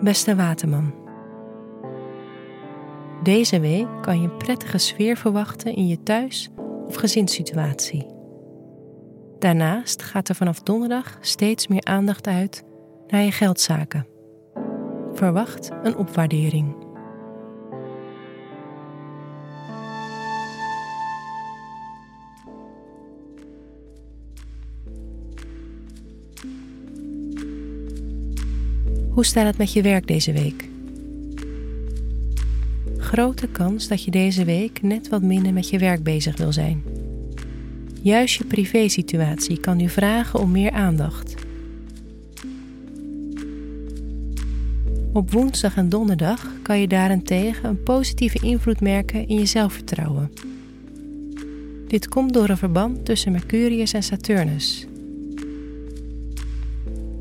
Beste Waterman. Deze week kan je een prettige sfeer verwachten in je thuis- of gezinssituatie. Daarnaast gaat er vanaf donderdag steeds meer aandacht uit naar je geldzaken. Verwacht een opwaardering. Hoe staat het met je werk deze week? Grote kans dat je deze week net wat minder met je werk bezig wil zijn. Juist je privésituatie kan nu vragen om meer aandacht. Op woensdag en donderdag kan je daarentegen een positieve invloed merken in je zelfvertrouwen. Dit komt door een verband tussen Mercurius en Saturnus.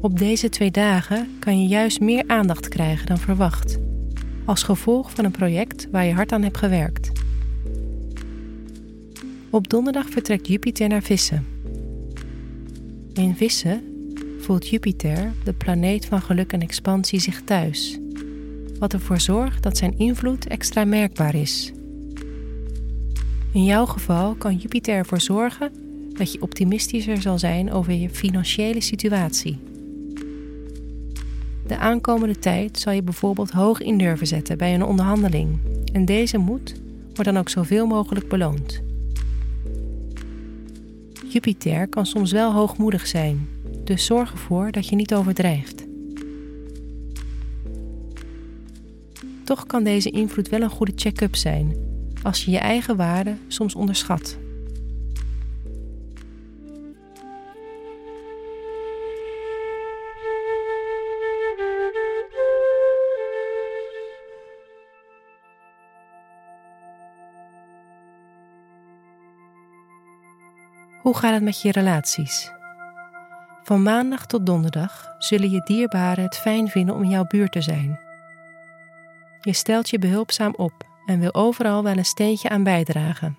Op deze twee dagen kan je juist meer aandacht krijgen dan verwacht, als gevolg van een project waar je hard aan hebt gewerkt. Op donderdag vertrekt Jupiter naar Vissen. In Vissen voelt Jupiter, de planeet van geluk en expansie, zich thuis, wat ervoor zorgt dat zijn invloed extra merkbaar is. In jouw geval kan Jupiter ervoor zorgen dat je optimistischer zal zijn over je financiële situatie. De aankomende tijd zal je bijvoorbeeld hoog in durven zetten bij een onderhandeling en deze moed wordt dan ook zoveel mogelijk beloond. Jupiter kan soms wel hoogmoedig zijn, dus zorg ervoor dat je niet overdrijft. Toch kan deze invloed wel een goede check-up zijn als je je eigen waarde soms onderschat. Hoe gaat het met je relaties? Van maandag tot donderdag zullen je dierbaren het fijn vinden om jouw buurt te zijn. Je stelt je behulpzaam op en wil overal wel een steentje aan bijdragen.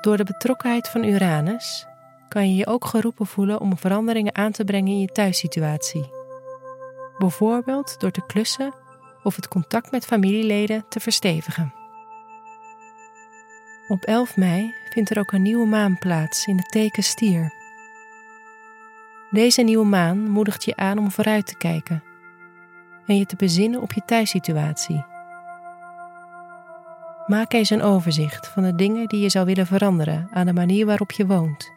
Door de betrokkenheid van Uranus kan je je ook geroepen voelen om veranderingen aan te brengen in je thuissituatie. Bijvoorbeeld door te klussen of het contact met familieleden te verstevigen. Op 11 mei vindt er ook een nieuwe maan plaats in het teken stier. Deze nieuwe maan moedigt je aan om vooruit te kijken en je te bezinnen op je thuissituatie. Maak eens een overzicht van de dingen die je zou willen veranderen aan de manier waarop je woont.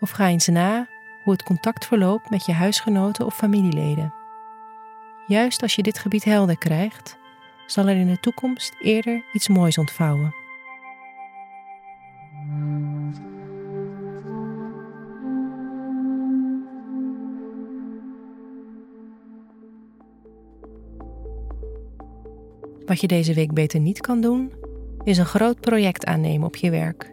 Of ga eens na hoe het contact verloopt met je huisgenoten of familieleden. Juist als je dit gebied helder krijgt, zal er in de toekomst eerder iets moois ontvouwen. Wat je deze week beter niet kan doen, is een groot project aannemen op je werk.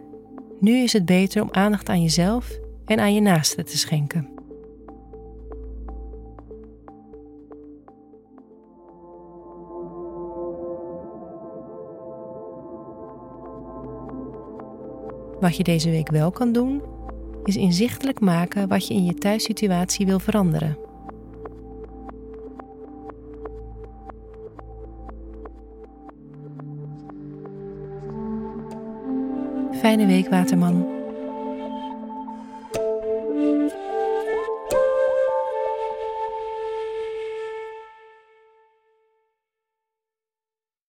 Nu is het beter om aandacht aan jezelf en aan je naasten te schenken. Wat je deze week wel kan doen, is inzichtelijk maken wat je in je thuissituatie wil veranderen. Fijne week, Waterman.